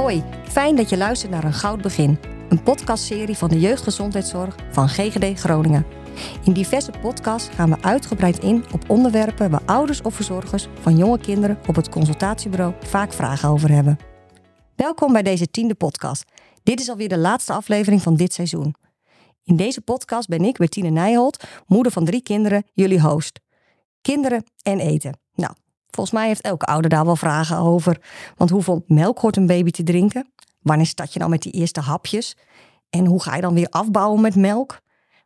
Hoi, fijn dat je luistert naar Een Goud Begin, een podcastserie van de jeugdgezondheidszorg van GGD Groningen. In diverse podcasts gaan we uitgebreid in op onderwerpen waar ouders of verzorgers van jonge kinderen op het consultatiebureau vaak vragen over hebben. Welkom bij deze tiende podcast. Dit is alweer de laatste aflevering van dit seizoen. In deze podcast ben ik, Bertine Nijholt, moeder van drie kinderen, jullie host. Kinderen en eten. Nou, volgens mij heeft elke ouder daar wel vragen over. Want hoeveel melk hoort een baby te drinken? Wanneer start je dan met die eerste hapjes? En hoe ga je dan weer afbouwen met melk?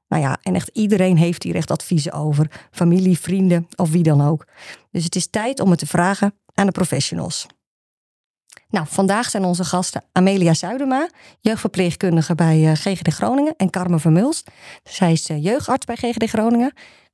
Nou ja, en echt iedereen heeft hier echt adviezen over. Familie, vrienden of wie dan ook. Dus het is tijd om het te vragen aan de professionals. Nou, vandaag zijn onze gasten Amelia Zuidema, jeugdverpleegkundige bij eh, GGD Groningen, en Carmen Vermulst. Zij is eh, jeugdarts bij GGD Groningen.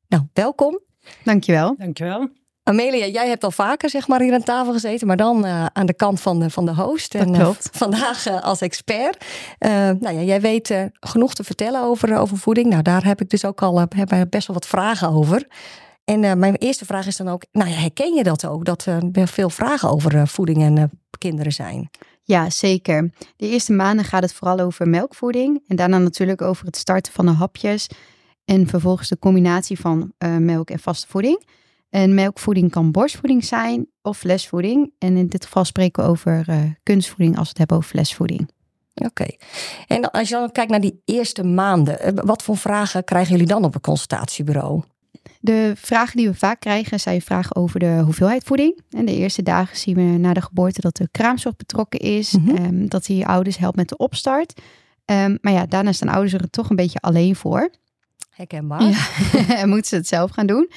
Nou, welkom. Dankjewel. Dankjewel. Amelia, jij hebt al vaker zeg maar hier aan tafel gezeten, maar dan uh, aan de kant van de, van de host. Dat en, klopt. Uh, vandaag uh, als expert. nou ja, jij weet genoeg te vertellen over, over voeding. Nou, daar heb ik dus ook al heb best wel wat vragen over. En mijn eerste vraag is dan ook, nou ja, herken je dat ook? Dat er veel vragen over voeding en kinderen zijn? Ja, zeker. De eerste maanden gaat het vooral over melkvoeding. En daarna natuurlijk over het starten van de hapjes. En vervolgens de combinatie van melk en vaste voeding. En melkvoeding kan borstvoeding zijn of flesvoeding. En in dit geval spreken we over uh, kunstvoeding als we het hebben over flesvoeding. Oké. En als je dan kijkt naar die eerste maanden, wat voor vragen krijgen jullie dan op een consultatiebureau? De vragen die we vaak krijgen zijn vragen over de hoeveelheid voeding. En de eerste dagen zien we na de geboorte dat de kraamzorg betrokken is, mm -hmm. um, dat die ouders helpt met de opstart. Um, maar ja, daarna staan ouders er toch een beetje alleen voor. Herkenbaar. Ja, en moeten ze het zelf gaan doen.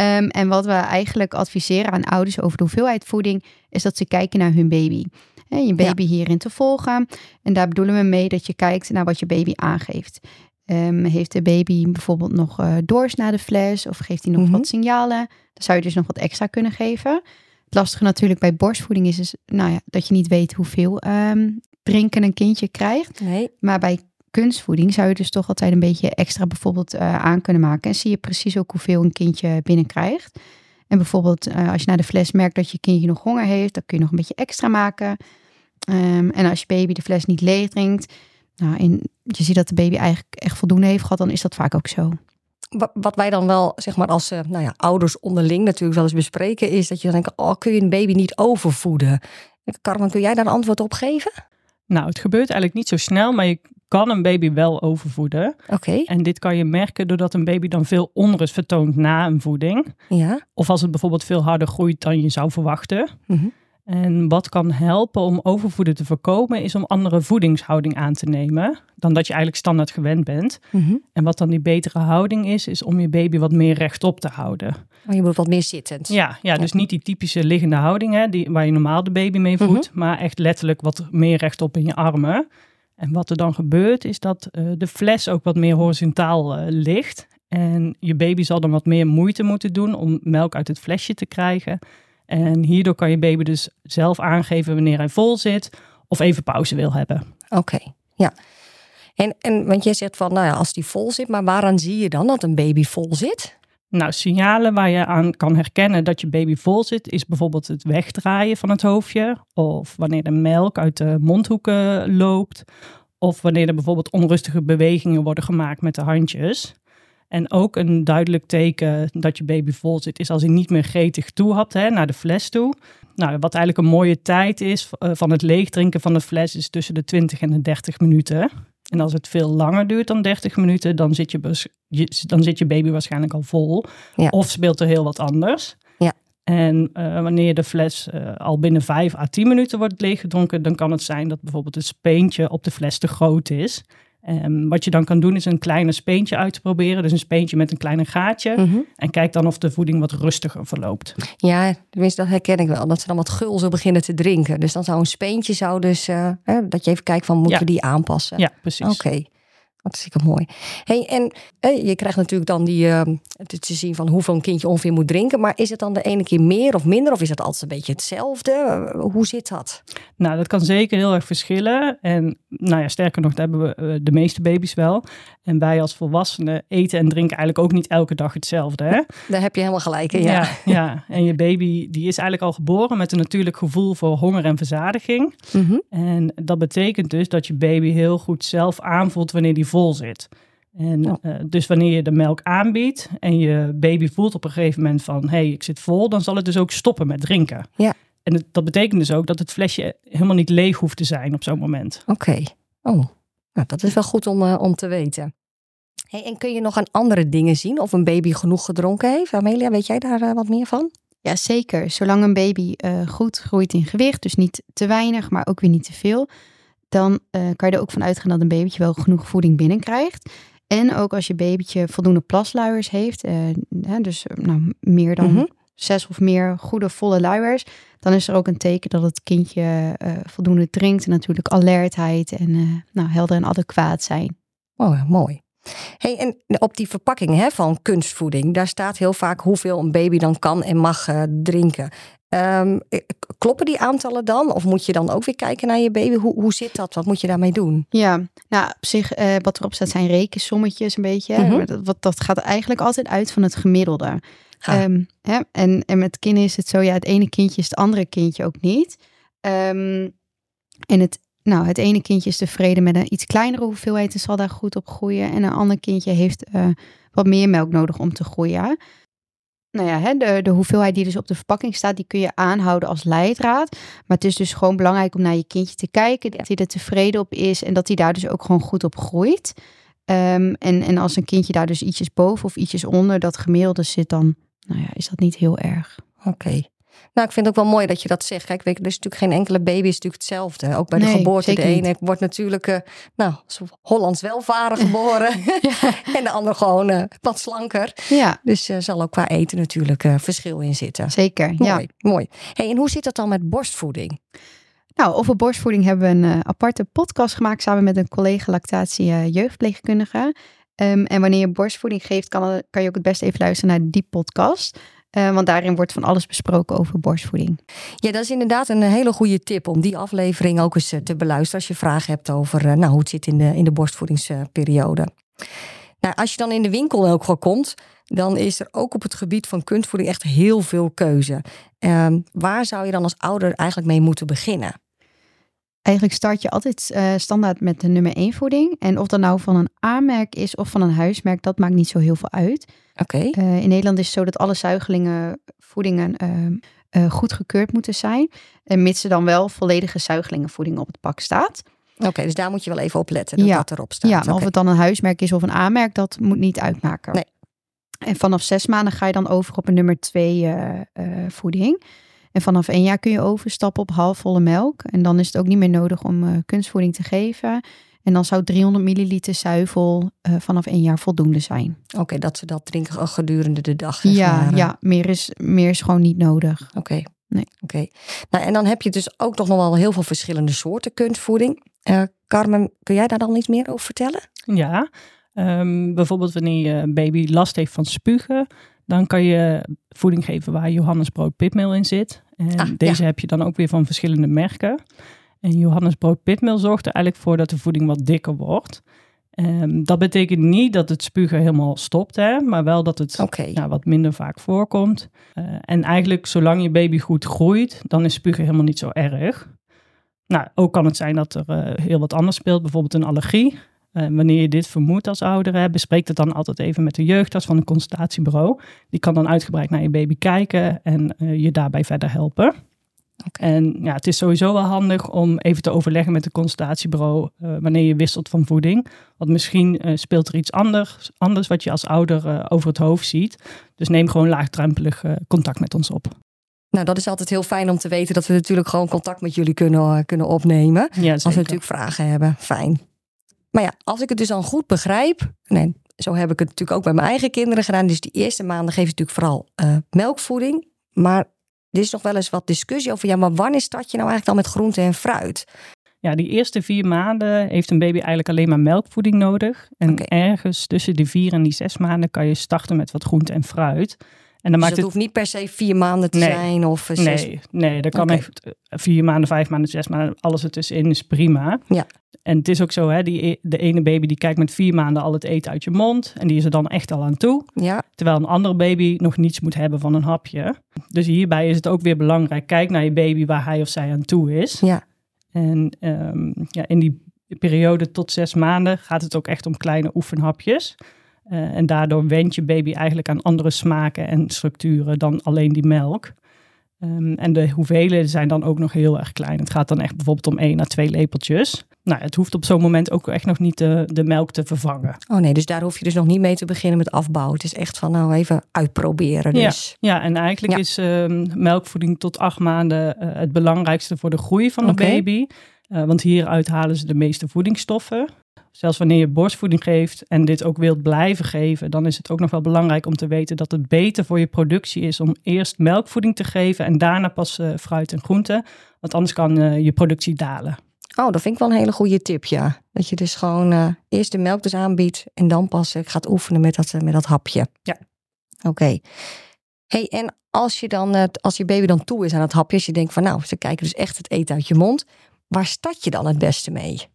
Um, en wat we eigenlijk adviseren aan ouders over de hoeveelheid voeding, is dat ze kijken naar hun baby. He, je baby ja. hierin te volgen. En daar bedoelen we mee dat je kijkt naar wat je baby aangeeft. Um, heeft de baby bijvoorbeeld nog uh, dorst naar de fles of geeft hij nog mm -hmm. wat signalen? Dan zou je dus nog wat extra kunnen geven. Het lastige natuurlijk bij borstvoeding is, is nou ja, dat je niet weet hoeveel um, drinken een kindje krijgt. Nee. Maar bij kunstvoeding zou je dus toch altijd een beetje extra bijvoorbeeld uh, aan kunnen maken. En zie je precies ook hoeveel een kindje binnenkrijgt. En bijvoorbeeld uh, als je naar de fles merkt dat je kindje nog honger heeft, dan kun je nog een beetje extra maken. Um, en als je baby de fles niet leeg drinkt, nou, en je ziet dat de baby eigenlijk echt voldoende heeft gehad, dan is dat vaak ook zo. Wat wij dan wel, zeg maar, als uh, nou ja, ouders onderling natuurlijk wel eens bespreken, is dat je dan denkt, oh, kun je een baby niet overvoeden? Carmen, kun jij daar een antwoord op geven? Nou, het gebeurt eigenlijk niet zo snel, maar je kan een baby wel overvoeden. Oké. Okay. En dit kan je merken doordat een baby dan veel onrust vertoont na een voeding. Ja. Of als het bijvoorbeeld veel harder groeit dan je zou verwachten. Mm -hmm. En wat kan helpen om overvoeden te voorkomen, is om andere voedingshouding aan te nemen dan dat je eigenlijk standaard gewend bent. Mm -hmm. En wat dan die betere houding is, is om je baby wat meer rechtop te houden. Maar je moet wat meer zittend. Ja, ja, dus niet die typische liggende houding hè, die, waar je normaal de baby mee voedt, mm -hmm. maar echt letterlijk wat meer rechtop in je armen. En wat er dan gebeurt, is dat uh, de fles ook wat meer horizontaal uh, ligt. En je baby zal dan wat meer moeite moeten doen om melk uit het flesje te krijgen. En hierdoor kan je baby dus zelf aangeven wanneer hij vol zit of even pauze wil hebben. Oké, ja. En, en want jij zegt van, nou ja, als die vol zit, maar waaraan zie je dan dat een baby vol zit? Nou, signalen waar je aan kan herkennen dat je baby vol zit, is bijvoorbeeld het wegdraaien van het hoofdje. Of wanneer de melk uit de mondhoeken loopt. Of wanneer er bijvoorbeeld onrustige bewegingen worden gemaakt met de handjes. En ook een duidelijk teken dat je baby vol zit, is als hij niet meer gretig toehapt hè, naar de fles toe. Nou, wat eigenlijk een mooie tijd is uh, van het leegdrinken van de fles, is tussen de 20 en de 30 minuten. En als het veel langer duurt dan 30 minuten, dan zit je, dan zit je baby waarschijnlijk al vol. Ja. Of speelt er heel wat anders. Ja. En uh, wanneer de fles uh, al binnen 5 à 10 minuten wordt leeggedronken, dan kan het zijn dat bijvoorbeeld het speentje op de fles te groot is. Um, wat je dan kan doen is een kleine speentje uit te proberen. Dus een speentje met een kleine gaatje. Mm -hmm. En kijk dan of de voeding wat rustiger verloopt. Ja, tenminste dat herken ik wel. Dat ze dan wat gul zo beginnen te drinken. Dus dan zou een speentje zou dus... Uh, hè, dat je even kijkt van moeten ja. we die aanpassen? Ja, precies. Oké. Okay. Hartstikke mooi. Hey, en je krijgt natuurlijk dan die, uh, te zien van hoeveel een kindje ongeveer moet drinken. Maar is het dan de ene keer meer of minder? Of is het altijd een beetje hetzelfde? hoe zit dat? Nou, dat kan zeker heel erg verschillen. En nou ja, sterker nog, dat hebben we eh, de meeste baby's wel. En wij als volwassenen eten en drinken eigenlijk ook niet elke dag hetzelfde. Hè? Daar heb je helemaal gelijk in, ja. ja. Ja, en je baby die is eigenlijk al geboren met een natuurlijk gevoel voor honger en verzadiging. Mhm. En dat betekent dus dat je baby heel goed zelf aanvoelt wanneer die vol zit. En eh, dus wanneer je de melk aanbiedt en je baby voelt op een gegeven moment van hé, hey, ik zit vol, dan zal het dus ook stoppen met drinken. Ja. En dat betekent dus ook dat het flesje helemaal niet leeg hoeft te zijn op zo'n moment. Oké. Oh, nou, dat is wel goed om, uh, om te weten. Hey, en kun je nog aan andere dingen zien of een baby genoeg gedronken heeft? Amelia, weet jij daar uh, wat meer van? Ja, zeker. Zolang een baby uh, goed groeit in gewicht, dus niet te weinig, maar ook weer niet te veel, dan kan je er ook van uitgaan dat een babytje wel genoeg voeding binnenkrijgt. En ook als je babytje voldoende plasluiers heeft, hè, dus nou, meer dan mm -hmm. zes of meer goede volle luiers, dan is er ook een teken dat het kindje uh, voldoende drinkt. En natuurlijk alertheid en uh, nou, helder en adequaat zijn. Oh, mooi. Hey, en op die verpakking hè, van kunstvoeding, daar staat heel vaak hoeveel een baby dan kan en mag uh, drinken. Um, kloppen die aantallen dan? Of moet je dan ook weer kijken naar je baby? Hoe, hoe zit dat? Wat moet je daarmee doen? Ja, nou op zich, uh, wat erop staat zijn rekensommetjes een beetje. Mm -hmm. dat, dat gaat eigenlijk altijd uit van het gemiddelde. Um, hè? En, en met kinderen is het zo, ja, het ene kindje is het andere kindje ook niet. Um, en het, nou, het ene kindje is tevreden met een iets kleinere hoeveelheid en zal daar goed op groeien. En een ander kindje heeft uh, wat meer melk nodig om te groeien. Nou ja, hè, de, de hoeveelheid die dus op de verpakking staat, die kun je aanhouden als leidraad. Maar het is dus gewoon belangrijk om naar je kindje te kijken, dat hij er tevreden op is en dat hij daar dus ook gewoon goed op groeit. Um, en, en als een kindje daar dus ietsjes boven of ietsjes onder dat gemiddelde zit, dan nou ja, is dat niet heel erg. Oké. Okay. Nou, ik vind het ook wel mooi dat je dat zegt. Kijk, weet er is natuurlijk geen enkele baby is natuurlijk hetzelfde. Ook bij de geboorte. De niet. ene wordt natuurlijk, eh, nou, Hollands welvaren geboren. en de ander gewoon eh, wat slanker. Ja, Dus er zal ook qua eten natuurlijk eh, verschil in zitten. zeker. Ja. Mooi, mooi. Hey, en hoe zit dat dan met borstvoeding? Nou, over borstvoeding hebben we een eh, aparte podcast gemaakt samen met een collega lactatie eh, jeugdpleegkundige. Ehm, en wanneer je borstvoeding geeft, kan, kan je ook het beste even luisteren naar die podcast. Eh, want daarin wordt van alles besproken over borstvoeding. Ja, dat is inderdaad een hele goede tip om die aflevering ook eens eh, te beluisteren als je vragen hebt over eh, nou, hoe het zit in de, in de borstvoedingsperiode. Nou, als je dan in de winkel ook gewoon komt, dan is er ook op het gebied van kunstvoeding echt heel veel keuze. Ehm, waar zou je dan als ouder eigenlijk mee moeten beginnen? Eigenlijk start je altijd eh, standaard met de nummer 1 voeding. En of dat nou van een A-merk is of van een huismerk, dat maakt niet zo heel veel uit. Oké, Eh, in Nederland is het zo dat alle zuigelingen voedingen ehm, eh, goed gekeurd moeten zijn. En mits er dan wel volledige zuigelingenvoeding op het pak staat. oké, dus daar moet je wel even op letten dat Ja. dat erop staat. Ja, maar of het dan een huismerk is of een A-merk, dat moet niet uitmaken. Nee. En vanaf zes maanden ga je dan over op een nummer twee eh, voeding. En vanaf één jaar kun je overstappen op halfvolle melk. En dan is het ook niet meer nodig om kunstvoeding te geven. En dan zou 300 milliliter zuivel eh, vanaf één jaar voldoende zijn. Oké, dat ze dat drinken gedurende de dag. zeg Ja, maar, ja meer, is, meer is gewoon niet nodig. Oké. Nee. Oké. Nou, en dan heb je dus ook nog wel heel veel verschillende soorten kunstvoeding. Eh, Carmen, kun jij daar dan iets meer over vertellen? Ja, ehm, bijvoorbeeld wanneer je baby last heeft van spugen, dan kan je voeding geven waar Johannesbrood pitmeel in zit. En Ah, deze heb je dan ook weer van verschillende merken. En Johannesbrood pitmeel zorgt er eigenlijk voor dat de voeding wat dikker wordt. Ehm, dat betekent niet dat het spugen helemaal stopt, hè, maar wel dat het wat minder vaak voorkomt. Eh, en eigenlijk, zolang je baby goed groeit, dan is spugen helemaal niet zo erg. Nou, ook kan het zijn dat er eh, heel wat anders speelt, bijvoorbeeld een allergie. Eh, wanneer je dit vermoedt als ouder, hè, bespreek het dan altijd even met de jeugdarts van een consultatiebureau. Die kan dan uitgebreid naar je baby kijken en je daarbij verder helpen. En ja, het is sowieso wel handig om even te overleggen met het consultatiebureau eh, wanneer je wisselt van voeding. Want misschien eh, speelt er iets anders, anders wat je als ouder eh, over het hoofd ziet. Dus neem gewoon laagdrempelig contact met ons op. Nou, dat is altijd heel fijn om te weten dat we natuurlijk gewoon contact met jullie kunnen, kunnen opnemen. Ja, Als we natuurlijk vragen hebben. Fijn. Maar ja, als ik het dus dan goed begrijp. Nee, zo heb ik het natuurlijk ook bij mijn eigen kinderen gedaan. Dus die eerste maanden geef je natuurlijk vooral melkvoeding. Maar er is nog wel eens wat discussie over. Ja, maar wanneer start je nou eigenlijk dan met groente en fruit? Ja, die eerste vier maanden heeft een baby eigenlijk alleen maar melkvoeding nodig. En ergens tussen de vier en die zes maanden kan je starten met wat groente en fruit. En dan Dus maakt het hoeft niet per se vier maanden te Nee. zijn of zes. Nee, nee, dat kan Oké. echt eh, vier maanden, vijf maanden, zes maanden, alles ertussenin is prima. Ja. En het is ook zo, hè, die, e- de ene baby die kijkt met vier maanden al het eten uit je mond en die is er dan echt al aan toe. Ja, Terwijl een andere baby nog niets moet hebben van een hapje. Dus hierbij is het ook weer belangrijk, kijk naar je baby waar hij of zij aan toe is. ja. En ehm, ja, in die periode tot zes maanden gaat het ook echt om kleine oefenhapjes. Eh, en daardoor went je baby eigenlijk aan andere smaken en structuren dan alleen die melk. Ehm, en de hoeveelheden zijn dan ook nog heel erg klein. Het gaat dan echt bijvoorbeeld om één à twee lepeltjes. Nou, het hoeft op zo'n moment ook echt nog niet de, de melk te vervangen. Oh nee, dus daar hoef je dus nog niet mee te beginnen met afbouwen. Het is echt van nou even uitproberen dus. Ja, en eigenlijk Ja. is ehm, melkvoeding tot acht maanden eh, het belangrijkste voor de groei van de baby. Eh, want hieruit halen ze de meeste voedingsstoffen. Zelfs wanneer je borstvoeding geeft en dit ook wilt blijven geven, dan is het ook nog wel belangrijk om te weten dat het beter voor je productie is om eerst melkvoeding te geven en daarna pas eh, fruit en groenten. Want anders kan eh, je productie dalen. Oh, dat vind ik wel een hele goede tip, ja. Dat je dus gewoon eh, eerst de melk dus aanbiedt en dan pas gaat oefenen met dat, met dat hapje. Ja. Oké. Hey, en als je dan, als je baby dan toe is aan het hapje, als je denkt van nou, ze kijken dus echt het eten uit je mond. Waar start je dan het beste mee?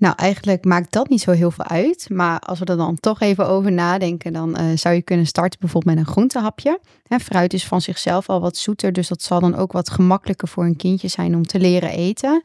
Nou, eigenlijk maakt dat niet zo heel veel uit. Maar als we er dan toch even over nadenken, dan eh, zou je kunnen starten bijvoorbeeld met een groentehapje. Hè, fruit is van zichzelf al wat zoeter, dus dat zal dan ook wat gemakkelijker voor een kindje zijn om te leren eten.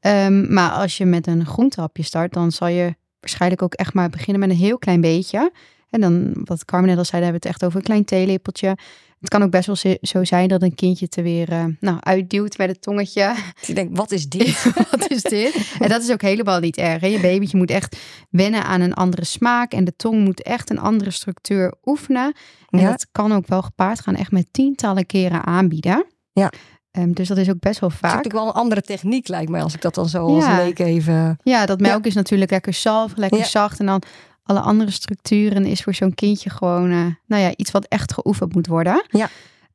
Ehm, maar als je met een groentehapje start, dan zal je waarschijnlijk ook echt maar beginnen met een heel klein beetje. En dan, wat Carmen net al zei, daar hebben we het echt over een klein theelepeltje. Het kan ook best wel zo- zijn dat een kindje er weer eh, nou, uitduwt met het tongetje. Dus je denkt, wat is dit? Wat is dit? En dat is ook helemaal niet erg. Hè? Je babytje moet echt wennen aan een andere smaak. En de tong moet echt een andere structuur oefenen. En Ja. dat kan ook wel gepaard gaan echt met tientallen keren aanbieden. Ja. Ehm, dus dat is ook best wel Het is vaak. natuurlijk wel een andere techniek lijkt mij als ik dat dan zo als leek even... Ja, dat melk is natuurlijk lekker zalf, lekker Ja. zacht. En dan alle andere structuren is voor zo'n kindje gewoon eh, nou ja, iets wat echt geoefend moet worden. Ja.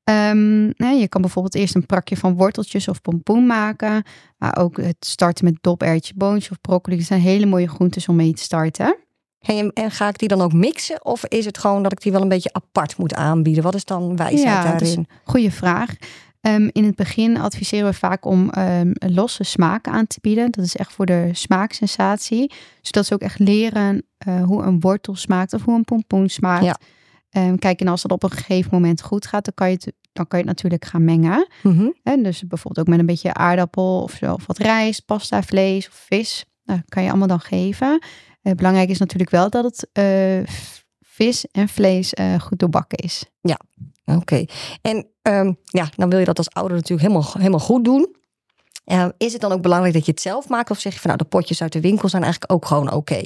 Ehm, nou, je kan bijvoorbeeld eerst een prakje van worteltjes of pompoen maken. Maar ook het starten met doperwtje, boontje of broccoli. Dat zijn hele mooie groentes om mee te starten. Hey, en, ga ik die dan ook mixen? Of is het gewoon dat ik die wel een beetje apart moet aanbieden? Wat is dan wijsheid Ja, dat is- daarin? Goeie vraag. Ehm, in het begin adviseren we vaak om ehm, losse smaken aan te bieden. Dat is echt voor de smaaksensatie. Zodat ze ook echt leren eh, hoe een wortel smaakt of hoe een pompoen smaakt. Ja. Ehm, kijk, en als dat op een gegeven moment goed gaat, dan kan je het, dan kan je het natuurlijk gaan mengen. Mhm. Hè? Dus bijvoorbeeld ook met een beetje aardappel of zo, of wat rijst, pasta, vlees of vis. Nou, kan je allemaal dan geven. Eh, belangrijk is natuurlijk wel dat het eh, vis en vlees eh, goed doorbakken is. Oké. En ehm, ja, dan wil je dat als ouder natuurlijk helemaal, helemaal goed doen. Eh, is het dan ook belangrijk dat je het zelf maakt? Of zeg je van nou, de potjes uit de winkel zijn eigenlijk ook gewoon oké?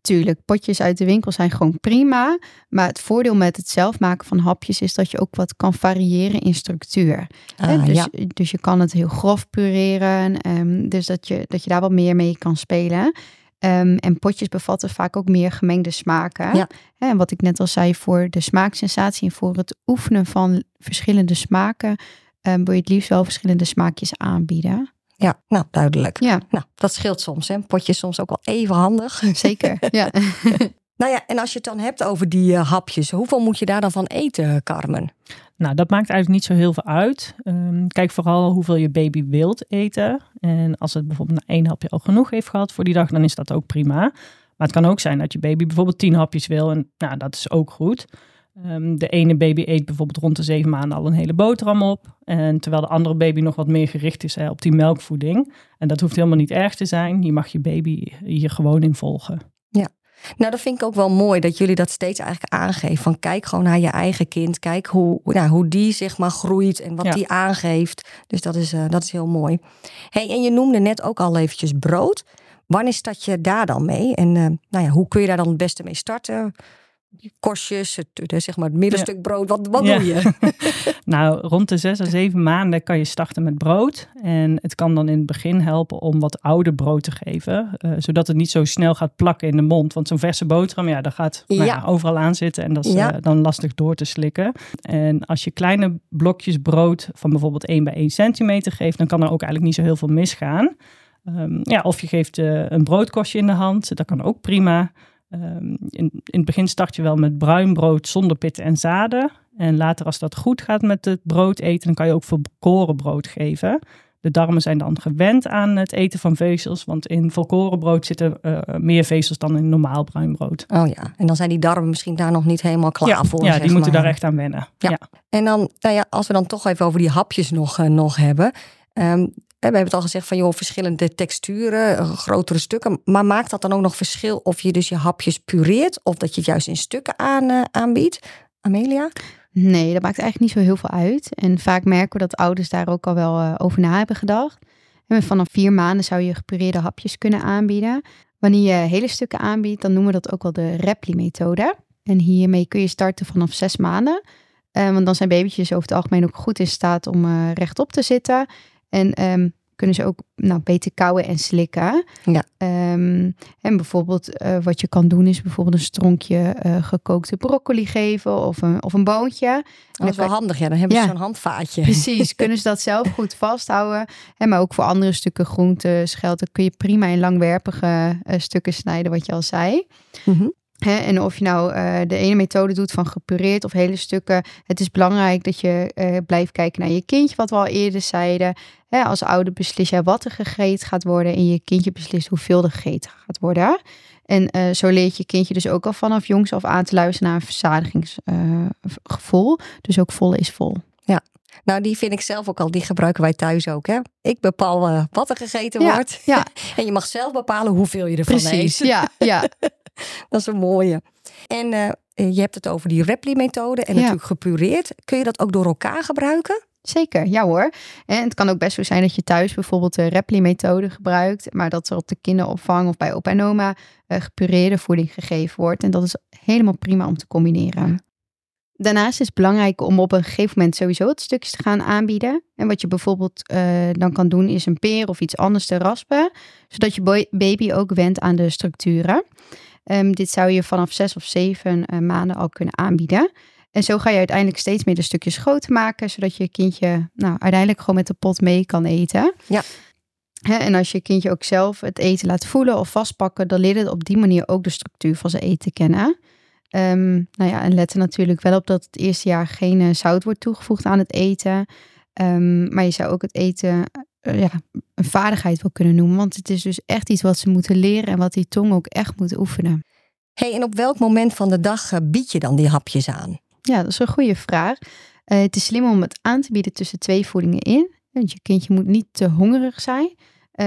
Tuurlijk, potjes uit de winkel zijn gewoon prima. Maar het voordeel met het zelf maken van hapjes is dat je ook wat kan variëren in structuur. Ah, dus, ja. dus je kan het heel grof pureren. ehm, dus dat je, dat je daar wat meer mee kan spelen. Ehm, en potjes bevatten vaak ook meer gemengde smaken. Ja. En wat ik net al zei, voor de smaaksensatie en voor het oefenen van verschillende smaken, ehm, wil je het liefst wel verschillende smaakjes aanbieden. ja, nou duidelijk. Ja, Nou, dat scheelt soms. Hè? Een potje is soms ook wel even handig. zeker. ja. Nou ja, en als je het dan hebt over die eh, hapjes, hoeveel moet je daar dan van eten, Carmen? Nou, dat maakt eigenlijk niet zo heel veel uit. Ehm, kijk vooral hoeveel je baby wilt eten. En als het bijvoorbeeld na één hapje al genoeg heeft gehad voor die dag, dan is dat ook prima. Maar het kan ook zijn dat je baby bijvoorbeeld tien hapjes wil. En nou, dat is ook goed. Ehm, de ene baby eet bijvoorbeeld rond de zeven maanden al een hele boterham op. En terwijl de andere baby nog wat meer gericht is hè, op die melkvoeding. En dat hoeft helemaal niet erg te zijn. Je mag je baby hier gewoon in volgen. Nou, dat vind ik ook wel mooi dat jullie dat steeds eigenlijk aangeven. Van kijk gewoon naar je eigen kind. Kijk hoe, nou, hoe die zeg maar groeit en wat Ja. die aangeeft. Dus dat is, eh, dat is heel mooi. Hey, en je noemde net ook al eventjes brood. Wanneer start je daar dan mee? En eh, nou ja, hoe kun je daar dan het beste mee starten? Korstjes, het, eh, zeg maar het middenstuk brood. Wat, wat Ja. doe je? Nou, rond de zes à zeven maanden kan je starten met brood. En het kan dan in het begin helpen om wat ouder brood te geven. eh, zodat het niet zo snel gaat plakken in de mond. Want zo'n verse boterham, ja, daar gaat nou Ja. overal aan zitten. En dat is eh, dan lastig door te slikken. En als je kleine blokjes brood van bijvoorbeeld 1 bij 1 centimeter geeft... dan kan er ook eigenlijk niet zo heel veel misgaan. Ehm, ja, of je geeft een broodkostje in de hand, dat kan ook prima. Ehm, in, in het begin start je wel met bruin brood zonder pitten en zaden. En later als dat goed gaat met het brood eten, dan kan je ook volkoren brood geven. De darmen zijn dan gewend aan het eten van vezels, want in volkorenbrood zitten uh, meer vezels dan in normaal bruin brood. Oh ja, en dan zijn die darmen misschien daar nog niet helemaal klaar ja, voor. Ja, die moeten daar echt aan wennen. Ja. En dan, nou ja, als we dan toch even over die hapjes nog, uh, nog hebben. Um, we hebben het al gezegd van joh, verschillende texturen, grotere stukken. Maar maakt dat dan ook nog verschil of je dus je hapjes pureert of dat je het juist in stukken aan, uh, aanbiedt? Amelia? Nee, dat maakt eigenlijk niet zo heel veel uit. En vaak merken we dat ouders daar ook al wel uh, over na hebben gedacht. En vanaf vier maanden zou je gepureerde hapjes kunnen aanbieden. Wanneer je hele stukken aanbiedt, dan noemen we dat ook wel de Repli-methode. En hiermee kun je starten vanaf zes maanden. Want dan zijn babytjes over het algemeen ook goed in staat om rechtop te zitten. En um, kunnen ze ook nou, beter kauwen en slikken. Ja. Um, en bijvoorbeeld uh, wat je kan doen is bijvoorbeeld een stronkje uh, gekookte broccoli geven of een, of een boontje. Dat is wel handig, ja. Dan hebben ze ja. zo'n handvaatje. Precies, kunnen ze dat zelf goed vasthouden. En maar ook voor andere stukken groente, schelten kun je prima in langwerpige uh, stukken snijden, wat je al zei. Mm -hmm. He, en of je nou uh, de ene methode doet van gepureerd of hele stukken. Het is belangrijk dat je uh, blijft kijken naar je kindje, wat we al eerder zeiden. He, als ouder beslis jij wat er gegeten gaat worden en je kindje beslist hoeveel er gegeten gaat worden. En uh, zo leert je kindje dus ook al vanaf jongs af aan te luisteren naar een verzadigingsgevoel. dus ook vol is vol. Ja, nou, die vind ik zelf ook al, die gebruiken wij thuis ook. Hè? Ik bepaal uh, wat er gegeten ja, wordt. Ja. en je mag zelf bepalen hoeveel je ervan Precies, eet. ja, ja. dat is een mooie. En uh, je hebt het over die Repli-methode en Ja. natuurlijk gepureerd. Kun je dat ook door elkaar gebruiken? Zeker, ja hoor. En het kan ook best zo zijn dat je thuis bijvoorbeeld de Repli-methode gebruikt, maar dat er op de kinderopvang of bij opa en oma uh, gepureerde voeding gegeven wordt. En dat is helemaal prima om te combineren. Daarnaast is het belangrijk om op een gegeven moment sowieso wat stukjes te gaan aanbieden. En wat je bijvoorbeeld uh, dan kan doen is een peer of iets anders te raspen, zodat je baby ook wendt aan de structuren. Um, dit zou je vanaf zes of zeven uh, maanden al kunnen aanbieden. En zo ga je uiteindelijk steeds meer de stukjes groter maken, zodat je kindje nou, uiteindelijk gewoon met de pot mee kan eten. Ja. He, en als je kindje ook zelf het eten laat voelen of vastpakken, dan leert het op die manier ook de structuur van zijn eten kennen. Um, nou ja, en let er natuurlijk wel op dat het eerste jaar geen uh, zout wordt toegevoegd aan het eten. Um, maar je zou ook het eten uh, ja, een vaardigheid wel kunnen noemen. Want het is dus echt iets wat ze moeten leren en wat die tong ook echt moet oefenen. Hey, en op welk moment van de dag uh, bied je dan die hapjes aan? Ja, dat is een goede vraag. Uh, het is slim om het aan te bieden tussen twee voedingen in. Want je kindje moet niet te hongerig zijn. Uh,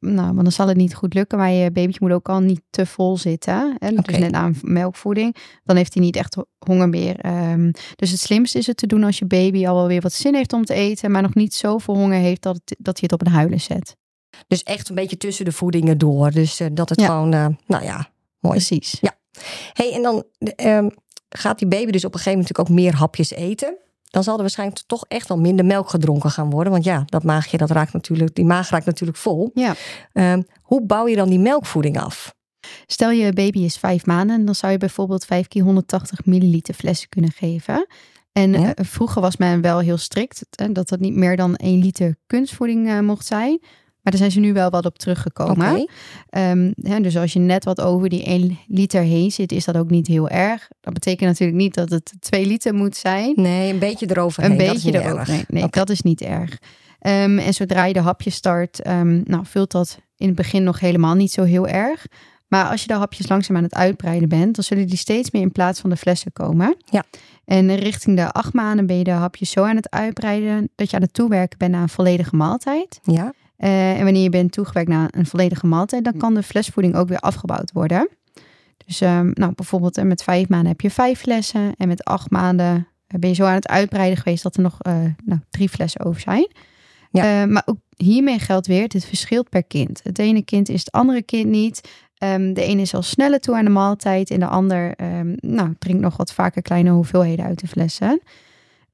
nou, want dan zal het niet goed lukken. Maar je babytje moet ook al niet te vol zitten. Hè? Dus net aan melkvoeding. Dan heeft hij niet echt honger meer. Um, dus het slimste is het te doen als je baby al wel weer wat zin heeft om te eten. Maar nog niet zoveel honger heeft dat, het, dat je het op een huilen zet. Dus echt een beetje tussen de voedingen door. Dus uh, dat het Ja. gewoon, nou ja, mooi. Precies. Ja. hey, en dan um, gaat die baby dus op een gegeven moment natuurlijk ook meer hapjes eten. Dan zal er waarschijnlijk toch echt wel minder melk gedronken gaan worden. Want ja, dat maagje, dat raakt natuurlijk, die maag raakt natuurlijk vol. Ja. Um, hoe bouw je dan die melkvoeding af? Stel je baby is vijf maanden, dan zou je bijvoorbeeld vijf keer 180 milliliter flessen kunnen geven. En Ja. uh, vroeger was men wel heel strikt, hè, dat dat niet meer dan 1 liter kunstvoeding uh, mocht zijn. Maar daar zijn ze nu wel wat op teruggekomen. Um, hè, dus als je net wat over die 1 liter heen zit, is dat ook niet heel erg. Dat betekent natuurlijk niet dat het 2 liter moet zijn. Nee, een beetje eroverheen. Een beetje is niet erover. erg. Nee, dat is niet erg. Um, en zodra je de hapjes start, um, nou, vult dat in het begin nog helemaal niet zo heel erg. Maar als je de hapjes langzaam aan het uitbreiden bent, dan zullen die steeds meer in plaats van de flessen komen. Ja. En richting de acht maanden ben je de hapjes zo aan het uitbreiden dat je aan het toewerken bent naar een volledige maaltijd. Ja, Uh, en wanneer je bent toegewerkt naar een volledige maaltijd, dan kan de flesvoeding ook weer afgebouwd worden. Dus um, nou, bijvoorbeeld met vijf maanden heb je vijf flessen. En met acht maanden uh, ben je zo aan het uitbreiden geweest dat er nog uh, nou, drie flessen over zijn. Ja. Uh, maar ook hiermee geldt weer, het verschilt per kind. Het ene kind is het andere kind niet. Um, de ene is al sneller toe aan de maaltijd en de ander um, nou, drinkt nog wat vaker kleine hoeveelheden uit de flessen.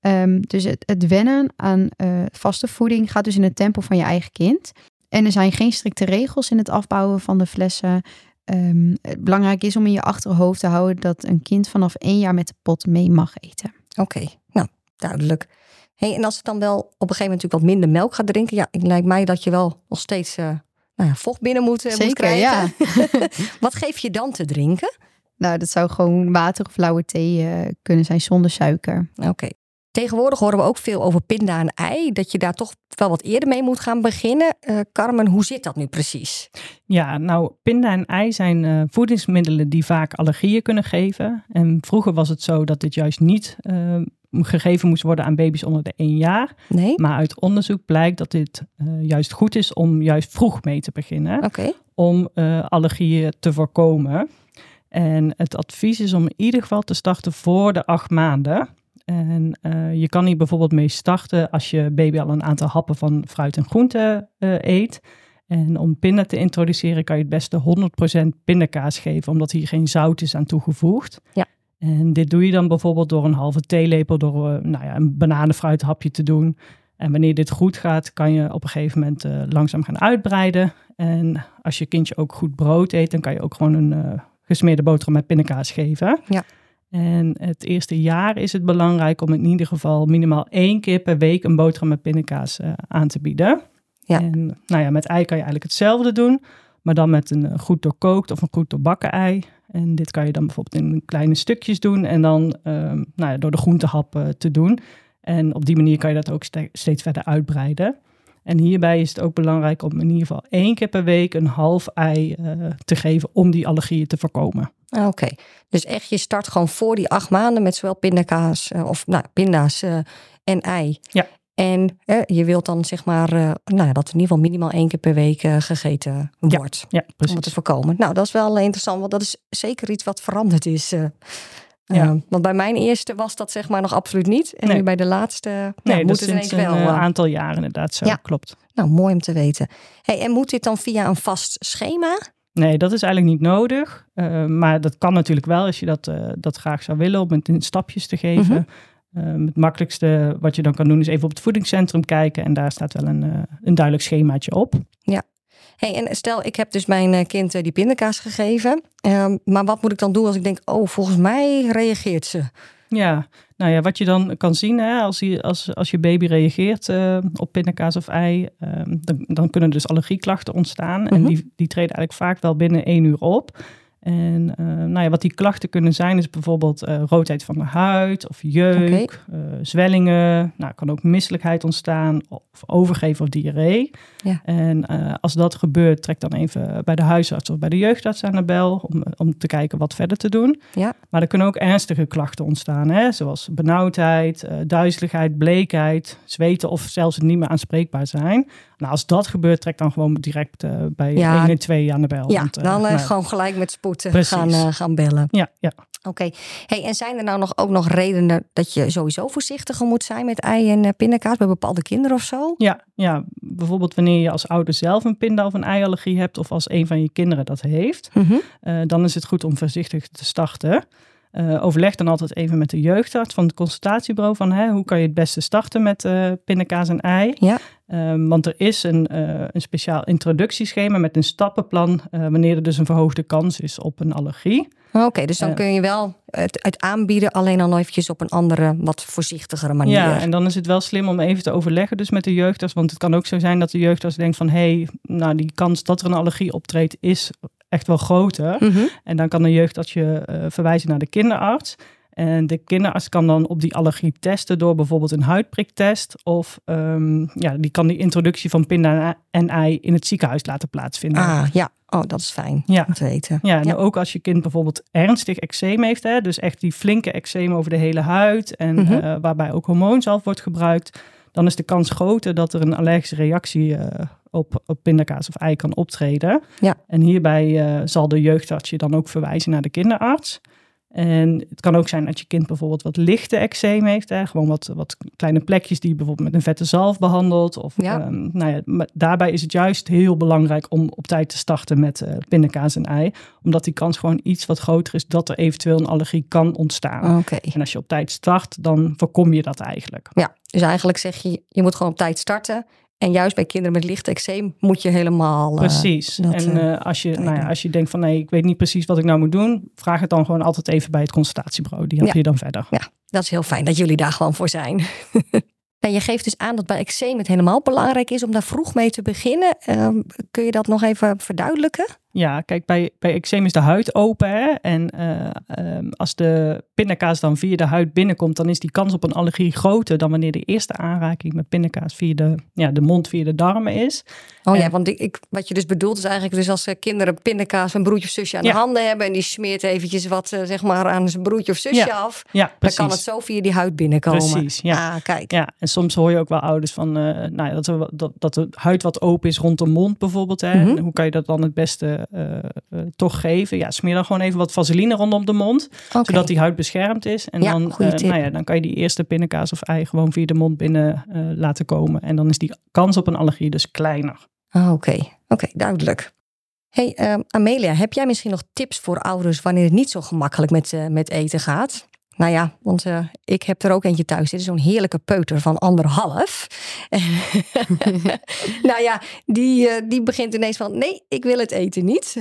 Um, dus het, het, wennen aan uh, vaste voeding gaat dus in het tempo van je eigen kind. En er zijn geen strikte regels in het afbouwen van de flessen. Um, het belangrijk is om in je achterhoofd te houden dat een kind vanaf één jaar met de pot mee mag eten. Oké, okay. nou duidelijk. Hey, en als het dan wel op een gegeven moment natuurlijk wat minder melk gaat drinken, ja, het lijkt mij dat je wel nog steeds uh, nou ja, vocht binnen moet, moet Zeker, krijgen. ja. Wat geef je dan te drinken? Nou, dat zou gewoon water of lauwe thee eh, kunnen zijn zonder suiker. Oké. Tegenwoordig horen we ook veel over pinda en ei. Dat je daar toch wel wat eerder mee moet gaan beginnen. Eh, Carmen, hoe zit dat nu precies? Ja, nou, pinda en ei zijn eh, voedingsmiddelen die vaak allergieën kunnen geven. En vroeger was het zo dat dit juist niet eh, gegeven moest worden aan baby's onder de 1 jaar. Nee? Maar uit onderzoek blijkt dat dit juist goed is om juist vroeg mee te beginnen. Oké. Om allergieën te voorkomen. En het advies is om in ieder geval te starten voor de acht maanden. En eh, je kan hier bijvoorbeeld mee starten als je baby al een aantal happen van fruit en groente eh, eet. En om pinda te introduceren kan je het beste 100% pindakaas geven, omdat hier geen zout is aan toegevoegd. Ja. En dit doe je dan bijvoorbeeld door een halve theelepel, door eh, nou ja, een bananenfruithapje te doen. En wanneer dit goed gaat, kan je op een gegeven moment langzaam gaan uitbreiden. En als je kindje ook goed brood eet, dan kan je ook gewoon een gesmeerde boterham met pindakaas geven. Ja. En het eerste jaar is het belangrijk om in ieder geval minimaal één keer per week een boterham met pindakaas eh, aan te bieden. Ja. En nou ja, met ei kan je eigenlijk hetzelfde doen, maar dan met een eh, goed doorkookt of een goed doorbakken ei. En dit kan je dan bijvoorbeeld in kleine stukjes doen en dan ehm, nou ja, door de groentehap eh, te doen. En op die manier kan je dat ook ste- steeds verder uitbreiden. En hierbij is het ook belangrijk om in ieder geval één keer per week een half ei te geven om die allergieën te voorkomen. Ah, Oké. Dus echt, je start gewoon voor die acht maanden met zowel pindakaas eh, of nou, pinda's eh, en ei. Ja. En eh, je wilt dan zeg maar eh, nou, dat in ieder geval minimaal één keer per week gegeten wordt. Ja, Om het te precies. voorkomen. Nou, dat is wel interessant, want dat is zeker iets wat veranderd is. Ja. Want bij mijn eerste was dat zeg maar nog absoluut niet. En Nee. nu bij de laatste ja, Nee, dat moet is het sinds ineens een wel. eh. aantal jaren inderdaad zo, Ja. klopt. Nou, mooi om te weten. Hey, en moet dit dan via een vast schema? Nee, dat is eigenlijk niet nodig. Eh, maar dat kan natuurlijk wel als je dat, eh, dat graag zou willen, om het in stapjes te geven. Mhm. Eh, het makkelijkste wat je dan kan doen is even op het voedingscentrum kijken. En daar staat wel een, een duidelijk schemaatje op. Hey, en stel, ik heb dus mijn kind die pindakaas gegeven. Ehm, maar wat moet ik dan doen als ik denk, oh, volgens mij reageert ze? Ja, nou ja, wat je dan kan zien hè, als, je, als, als je baby reageert eh, op pindakaas of ei, ehm, dan, dan kunnen dus allergieklachten ontstaan. En Mhm. die, die treden eigenlijk vaak wel binnen één uur op. En eh, nou ja, wat die klachten kunnen zijn, is bijvoorbeeld eh, roodheid van de huid of jeuk, eh, zwellingen. Nou, kan ook misselijkheid ontstaan of overgeven of diarree. Ja. En als dat gebeurt, trek dan even bij de huisarts of bij de jeugdarts aan de bel om, om te kijken wat verder te doen. Ja. Maar er kunnen ook ernstige klachten ontstaan, hè? zoals benauwdheid, duizeligheid, bleekheid, zweten of zelfs niet meer aanspreekbaar zijn. Nou, als dat gebeurt, trek dan gewoon direct bij Ja. 112 aan de bel. Ja, Want, dan nou, gewoon gelijk met spoed eh, Precies. gaan, eh, gaan bellen. Ja, ja. Oké. Hey, en zijn er nou nog, ook nog redenen dat je sowieso voorzichtiger moet zijn met ei en eh, pindakaas bij bepaalde kinderen of zo? Ja, ja, bijvoorbeeld wanneer je als ouder zelf een pinda- of een eiallergie hebt, of als een van je kinderen dat heeft, Mhm. eh, dan is het goed om voorzichtig te starten. Eh, overleg dan altijd even met de jeugdarts van het consultatiebureau van hè, hoe kan je het beste starten met eh pindakaas en ei. Ja. Ehm, want er is een, eh, een speciaal introductieschema met een stappenplan wanneer er dus een verhoogde kans is op een allergie. Oké, dus dan kun je wel het, het aanbieden, alleen dan eventjes op een andere, wat voorzichtigere manier. Ja, en dan is het wel slim om even te overleggen dus met de jeugdarts. Want het kan ook zo zijn dat de jeugdarts denkt van... hé, hey, nou die kans dat er een allergie optreedt is echt wel groter. Mhm. En dan kan de jeugdarts je eh, verwijzen naar de kinderarts. En de kinderarts kan dan op die allergie testen door bijvoorbeeld een huidpriktest. Of ehm, ja, die kan die introductie van pinda en ei in het ziekenhuis laten plaatsvinden. Ah, ja. Oh, dat is fijn Ja. om te weten. Ja, en Ja. ook als je kind bijvoorbeeld ernstig eczeem heeft, hè, dus echt die flinke eczeem over de hele huid en Mhm. eh, waarbij ook hormoonzalf wordt gebruikt, dan is de kans groter dat er een allergische reactie eh, op, op pindakaas of ei kan optreden. Ja. En hierbij eh, zal de jeugdarts je dan ook verwijzen naar de kinderarts. En het kan ook zijn dat je kind bijvoorbeeld wat lichte eczeem heeft. Hè? Gewoon wat, wat kleine plekjes die je bijvoorbeeld met een vette zalf behandelt. Of, Ja. ehm, nou ja, maar daarbij is het juist heel belangrijk om op tijd te starten met eh, pindakaas en ei. Omdat die kans gewoon iets wat groter is dat er eventueel een allergie kan ontstaan. Oké. En als je op tijd start, dan voorkom je dat eigenlijk. Ja, dus eigenlijk zeg je, je moet gewoon op tijd starten. En juist bij kinderen met licht eczeem moet je helemaal... eh, Precies. dat, en eh, eh, als, je, nou ja, als je denkt van nee, ik weet niet precies wat ik nou moet doen, vraag het dan gewoon altijd even bij het consultatiebureau. Die help Ja. je dan verder. dat is heel fijn dat jullie daar gewoon voor zijn. Nou, je geeft dus aan dat bij eczeem het helemaal belangrijk is om daar vroeg mee te beginnen. Ehm, kun je dat nog even verduidelijken? Ja, kijk, bij, bij eczeem is de huid open. Hè? En eh, ehm, als de pindakaas dan via de huid binnenkomt, dan is die kans op een allergie groter dan wanneer de eerste aanraking met pindakaas via de, ja, de mond, via de darmen is. Oh ja, want ik, wat je dus bedoelt is eigenlijk dus als kinderen pindakaas een broertje of zusje aan de handen hebben en die smeert eventjes wat eh, zeg maar aan zijn broertje of zusje af, ja, dan kan het zo via die huid binnenkomen. Precies, ja. Ah, kijk. Ja, en soms hoor je ook wel ouders van, uh, nou ja, dat, er, dat, dat de huid wat open is rond de mond bijvoorbeeld. Hè? Mm Hoe kan je dat dan het beste toch geven. Ja, smeer dan gewoon even wat vaseline rondom de mond. Zodat die huid beschermd is. En dan, uh, nou ja, dan kan je die eerste pindakaas of ei gewoon via de mond binnen laten komen. En dan is die kans op een allergie dus kleiner. Ah, Oké, okay. oké, duidelijk. Hey um, Amelia, heb jij misschien nog tips voor ouders wanneer het niet zo gemakkelijk met, met eten gaat? Nou ja, want uh, ik heb er ook eentje thuis zitten. Zo'n heerlijke peuter van anderhalf. nou ja, die, uh, die begint ineens van... nee, ik wil het eten niet.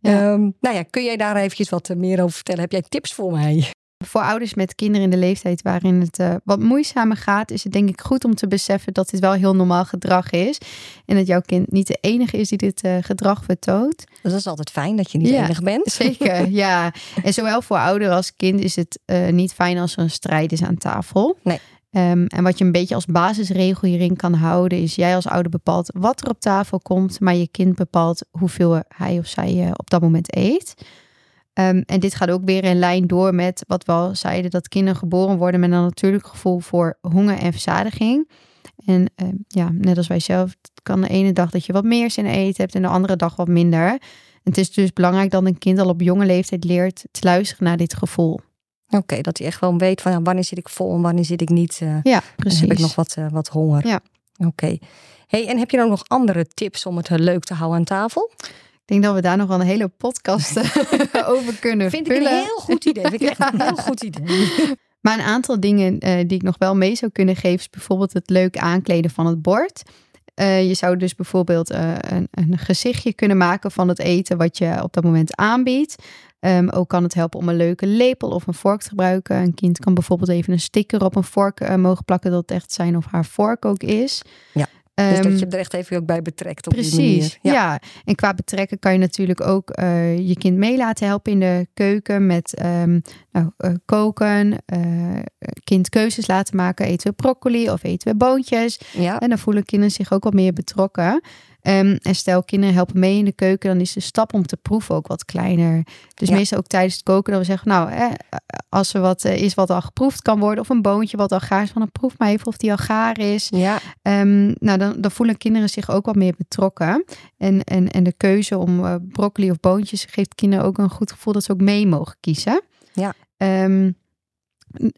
Ja. um, nou ja, kun jij daar eventjes wat meer over vertellen? Heb jij tips voor mij? Voor ouders met kinderen in de leeftijd waarin het uh, wat moeizamer gaat, is het denk ik goed om te beseffen dat dit wel heel normaal gedrag is. En dat jouw kind niet de enige is die dit uh, gedrag vertoont. Dus dat is altijd fijn dat je niet ja, enig bent. Zeker, ja. En zowel voor ouder als kind is het uh, niet fijn als er een strijd is aan tafel. Nee. Um, en wat je een beetje als basisregel hierin kan houden, is jij als ouder bepaalt wat er op tafel komt, maar je kind bepaalt hoeveel hij of zij op dat moment eet. Um, en dit gaat ook weer in lijn door met wat we al zeiden, dat kinderen geboren worden met een natuurlijk gevoel voor honger en verzadiging. En uh, ja, net als wij zelf, het kan de ene dag dat je wat meer zin in eten hebt en de andere dag wat minder. En het is dus belangrijk dat een kind al op jonge leeftijd leert te luisteren naar dit gevoel. Oké, okay, dat hij echt gewoon weet van ja, wanneer zit ik vol en wanneer zit ik niet. Uh, ja, precies. heb ik nog wat, uh, wat honger. Ja. Oké. Okay. Hey, en heb je dan nog andere tips om het leuk te houden aan tafel? Ik denk dat we daar nog wel een hele podcast over kunnen Vind vullen. ik een heel goed idee. Vind ik echt een heel goed idee. Maar een aantal dingen uh, die ik nog wel mee zou kunnen geven... is bijvoorbeeld het leuk aankleden van het bord. Uh, je zou dus bijvoorbeeld uh, een, een, gezichtje kunnen maken van het eten... wat je op dat moment aanbiedt. Um, ook kan het helpen om een leuke lepel of een vork te gebruiken. Een kind kan bijvoorbeeld even een sticker op een vork mogen plakken... dat het echt zijn of haar vork ook is. Ja. Dus dat je er echt even ook bij betrekt op Precies, die manier. Ja. ja. En qua betrekken kan je natuurlijk ook uh, je kind mee laten helpen in de keuken met um, nou, uh, koken, uh, kind keuzes laten maken. Eten we broccoli of eten we boontjes? Ja. En dan voelen kinderen zich ook wat meer betrokken. Um, en stel kinderen helpen mee in de keuken, dan is de stap om te proeven ook wat kleiner. Dus ja. meestal ook tijdens het koken dat we zeggen, nou, als er wat uh, is wat al geproefd kan worden, of een boontje wat al gaar is, van dan proef maar even of die al gaar is. Ja. Um, nou, dan, dan voelen kinderen zich ook wat meer betrokken. En, en, en de keuze om uh, broccoli of boontjes geeft kinderen ook een goed gevoel dat ze ook mee mogen kiezen. Ja. Um,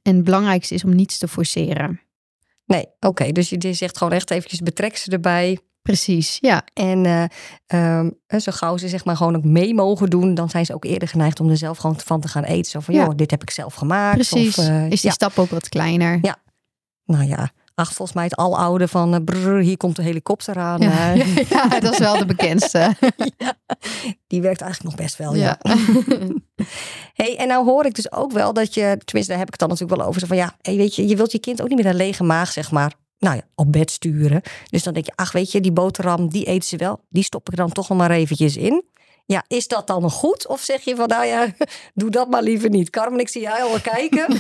en het belangrijkste is om niets te forceren. Nee, oké. Okay. Dus je zegt gewoon echt eventjes betrek ze erbij. Precies, ja. En uh, um, zo gauw ze zeg maar gewoon ook mee mogen doen, dan zijn ze ook eerder geneigd om er zelf gewoon van te gaan eten. Zo van, ja. joh, dit heb ik zelf gemaakt. Precies, of, uh, is die ja. stap ook wat kleiner. Ja, nou ja. Ach, volgens mij het aloude van uh, brrr, hier komt de helikopter aan. Ja. ja, dat is wel de bekendste. die werkt eigenlijk nog best wel, ja. ja. hey, en nou hoor ik dus ook wel dat je, tenminste daar heb ik het dan natuurlijk wel over, zo van ja, hey, weet je, je wilt je kind ook niet met een lege maag, zeg maar, nou ja, op bed sturen. Dus dan denk je, ach weet je, die boterham, die eten ze wel. Die stop ik dan toch nog maar eventjes in. Ja, is dat dan goed? Of zeg je van, nou ja, doe dat maar liever niet. Carmen, ik zie jij al kijken.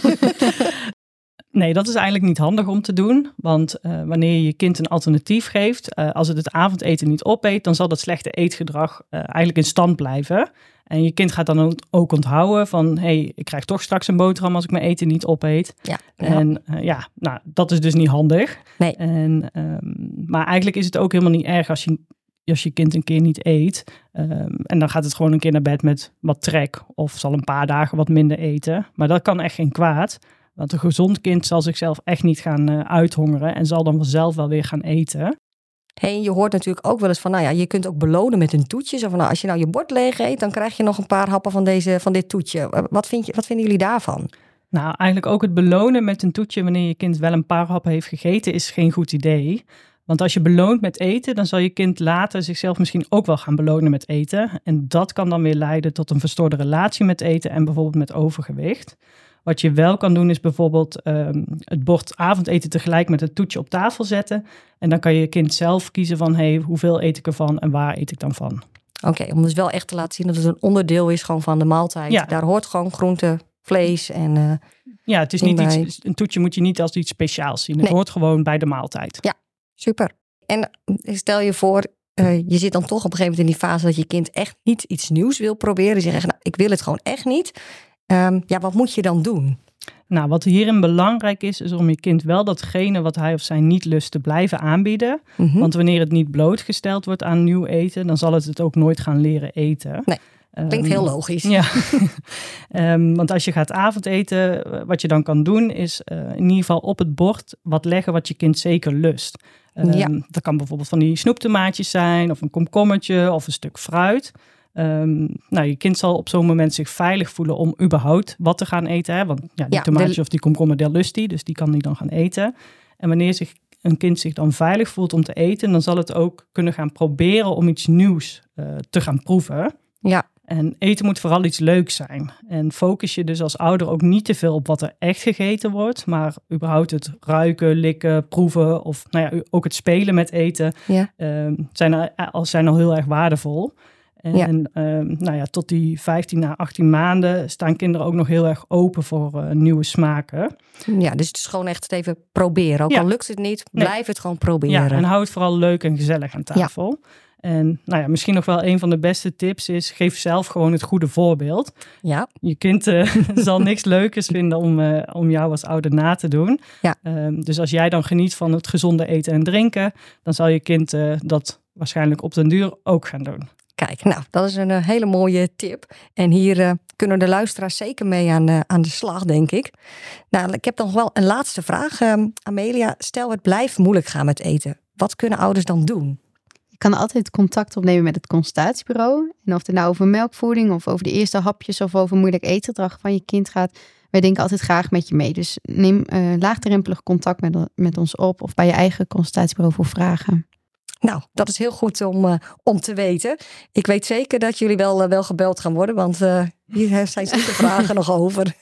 Nee, dat is eigenlijk niet handig om te doen. Want uh, wanneer je je kind een alternatief geeft, uh, als het het avondeten niet opeet, dan zal dat slechte eetgedrag uh, eigenlijk in stand blijven. En je kind gaat dan ook onthouden van, hé, hey, ik krijg toch straks een boterham als ik mijn eten niet opeet. Ja, ja. En uh, ja, nou, dat is dus niet handig. Nee. En, um, maar eigenlijk is het ook helemaal niet erg als je, als je kind een keer niet eet. Um, en dan gaat het gewoon een keer naar bed met wat trek of zal een paar dagen wat minder eten. Maar dat kan echt geen kwaad. Want een gezond kind zal zichzelf echt niet gaan uh, uithongeren en zal dan vanzelf wel weer gaan eten. Hey, je hoort natuurlijk ook wel eens van, nou ja, je kunt ook belonen met een toetje. Zo van, nou, als je nou je bord leeg eet, dan krijg je nog een paar happen van, deze, van dit toetje. Wat, vind je, wat vinden jullie daarvan? Nou, eigenlijk ook het belonen met een toetje wanneer je kind wel een paar happen heeft gegeten, is geen goed idee. Want als je beloont met eten, dan zal je kind later zichzelf misschien ook wel gaan belonen met eten. En dat kan dan weer leiden tot een verstoorde relatie met eten en bijvoorbeeld met overgewicht. Wat je wel kan doen is bijvoorbeeld ehm, het bord avondeten tegelijk met het toetje op tafel zetten. En dan kan je kind zelf kiezen van hey, hoeveel eet ik ervan en waar eet ik dan van. Oké, om dus wel echt te laten zien dat het een onderdeel is gewoon van de maaltijd. Ja. Daar hoort gewoon groente, vlees en eh, Ja, het is niet bij. iets, een toetje moet je niet als iets speciaals zien. Het Nee. hoort gewoon bij de maaltijd. super. En eh, stel je voor, eh, je zit dan toch op een gegeven moment in die fase dat je kind echt niet iets nieuws wil proberen. Je zegt nou, ik wil het gewoon echt niet. Ehm, ja, wat moet je dan doen? Nou, wat hierin belangrijk is, is om je kind wel datgene wat hij of zij niet lust te blijven aanbieden. Mhm. Want wanneer het niet blootgesteld wordt aan nieuw eten, dan zal het het ook nooit gaan leren eten. Nee, Klinkt Ehm, heel logisch. Ja, Ehm, want als je gaat avondeten, wat je dan kan doen, is eh, in ieder geval op het bord wat leggen wat je kind zeker lust. Ja. Dat kan bijvoorbeeld van die snoeptomaatjes zijn, of een komkommertje, of een stuk fruit. Ehm, nou, je kind zal op zo'n moment zich veilig voelen om überhaupt wat te gaan eten. Hè? Want ja, die Ja, tomaatjes de- of die komkommer, die lust die, dus die kan hij dan gaan eten. En wanneer zich een kind zich dan veilig voelt om te eten, dan zal het ook kunnen gaan proberen om iets nieuws eh, te gaan proeven. Ja, En eten moet vooral iets leuks zijn. En focus je dus als ouder ook niet te veel op wat er echt gegeten wordt, maar überhaupt het ruiken, likken, proeven of nou ja, ook het spelen met eten ja. ehm, zijn, al, al- zijn al heel erg waardevol. En Ja. ehm, nou ja, tot die 15 à 18 maanden staan kinderen ook nog heel erg open voor eh, nieuwe smaken. ja, dus het is gewoon echt even proberen. Ook Ja. al lukt het niet, Nee. blijf het gewoon proberen. Ja, en hou het vooral leuk en gezellig aan tafel. En nou ja, misschien nog wel een van de beste tips is: geef zelf gewoon het goede voorbeeld. ja. Je kind eh, zal niks leukers vinden om, eh, om jou als ouder na te doen. Ja. Ehm, dus als jij dan geniet van het gezonde eten en drinken, dan zal je kind dat waarschijnlijk op den duur ook gaan doen. Kijk, nou, dat is een eh, hele mooie tip. En hier eh, kunnen de luisteraars zeker mee aan, eh, aan de slag, denk ik. Nou, ik heb nog wel een laatste vraag. Ehm, Amelia, stel het blijft moeilijk gaan met eten. Wat kunnen ouders dan doen? Je kan altijd contact opnemen met het consultatiebureau. En of het nou over melkvoeding of over de eerste hapjes of over moeilijk eetgedrag van je kind gaat. Wij denken altijd graag met je mee. Dus neem laagdrempelig contact met, met ons op of bij je eigen consultatiebureau voor vragen. Nou, dat is heel goed om, eh, om te weten. Ik weet zeker dat jullie wel, eh, wel gebeld gaan worden, want eh, hier zijn zeker vragen nog over.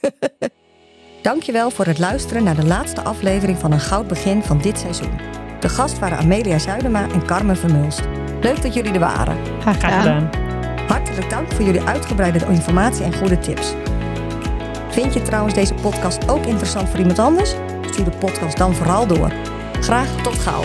Dankjewel voor het luisteren naar de laatste aflevering van een goud begin van dit seizoen. De gast waren Amelia Zuidema en Carmen Vermulst. Leuk dat jullie er waren. Graag gedaan. Hartelijk dank voor jullie uitgebreide informatie en goede tips. Vind je trouwens deze podcast ook interessant voor iemand anders? Stuur de podcast dan vooral door. Graag tot gauw.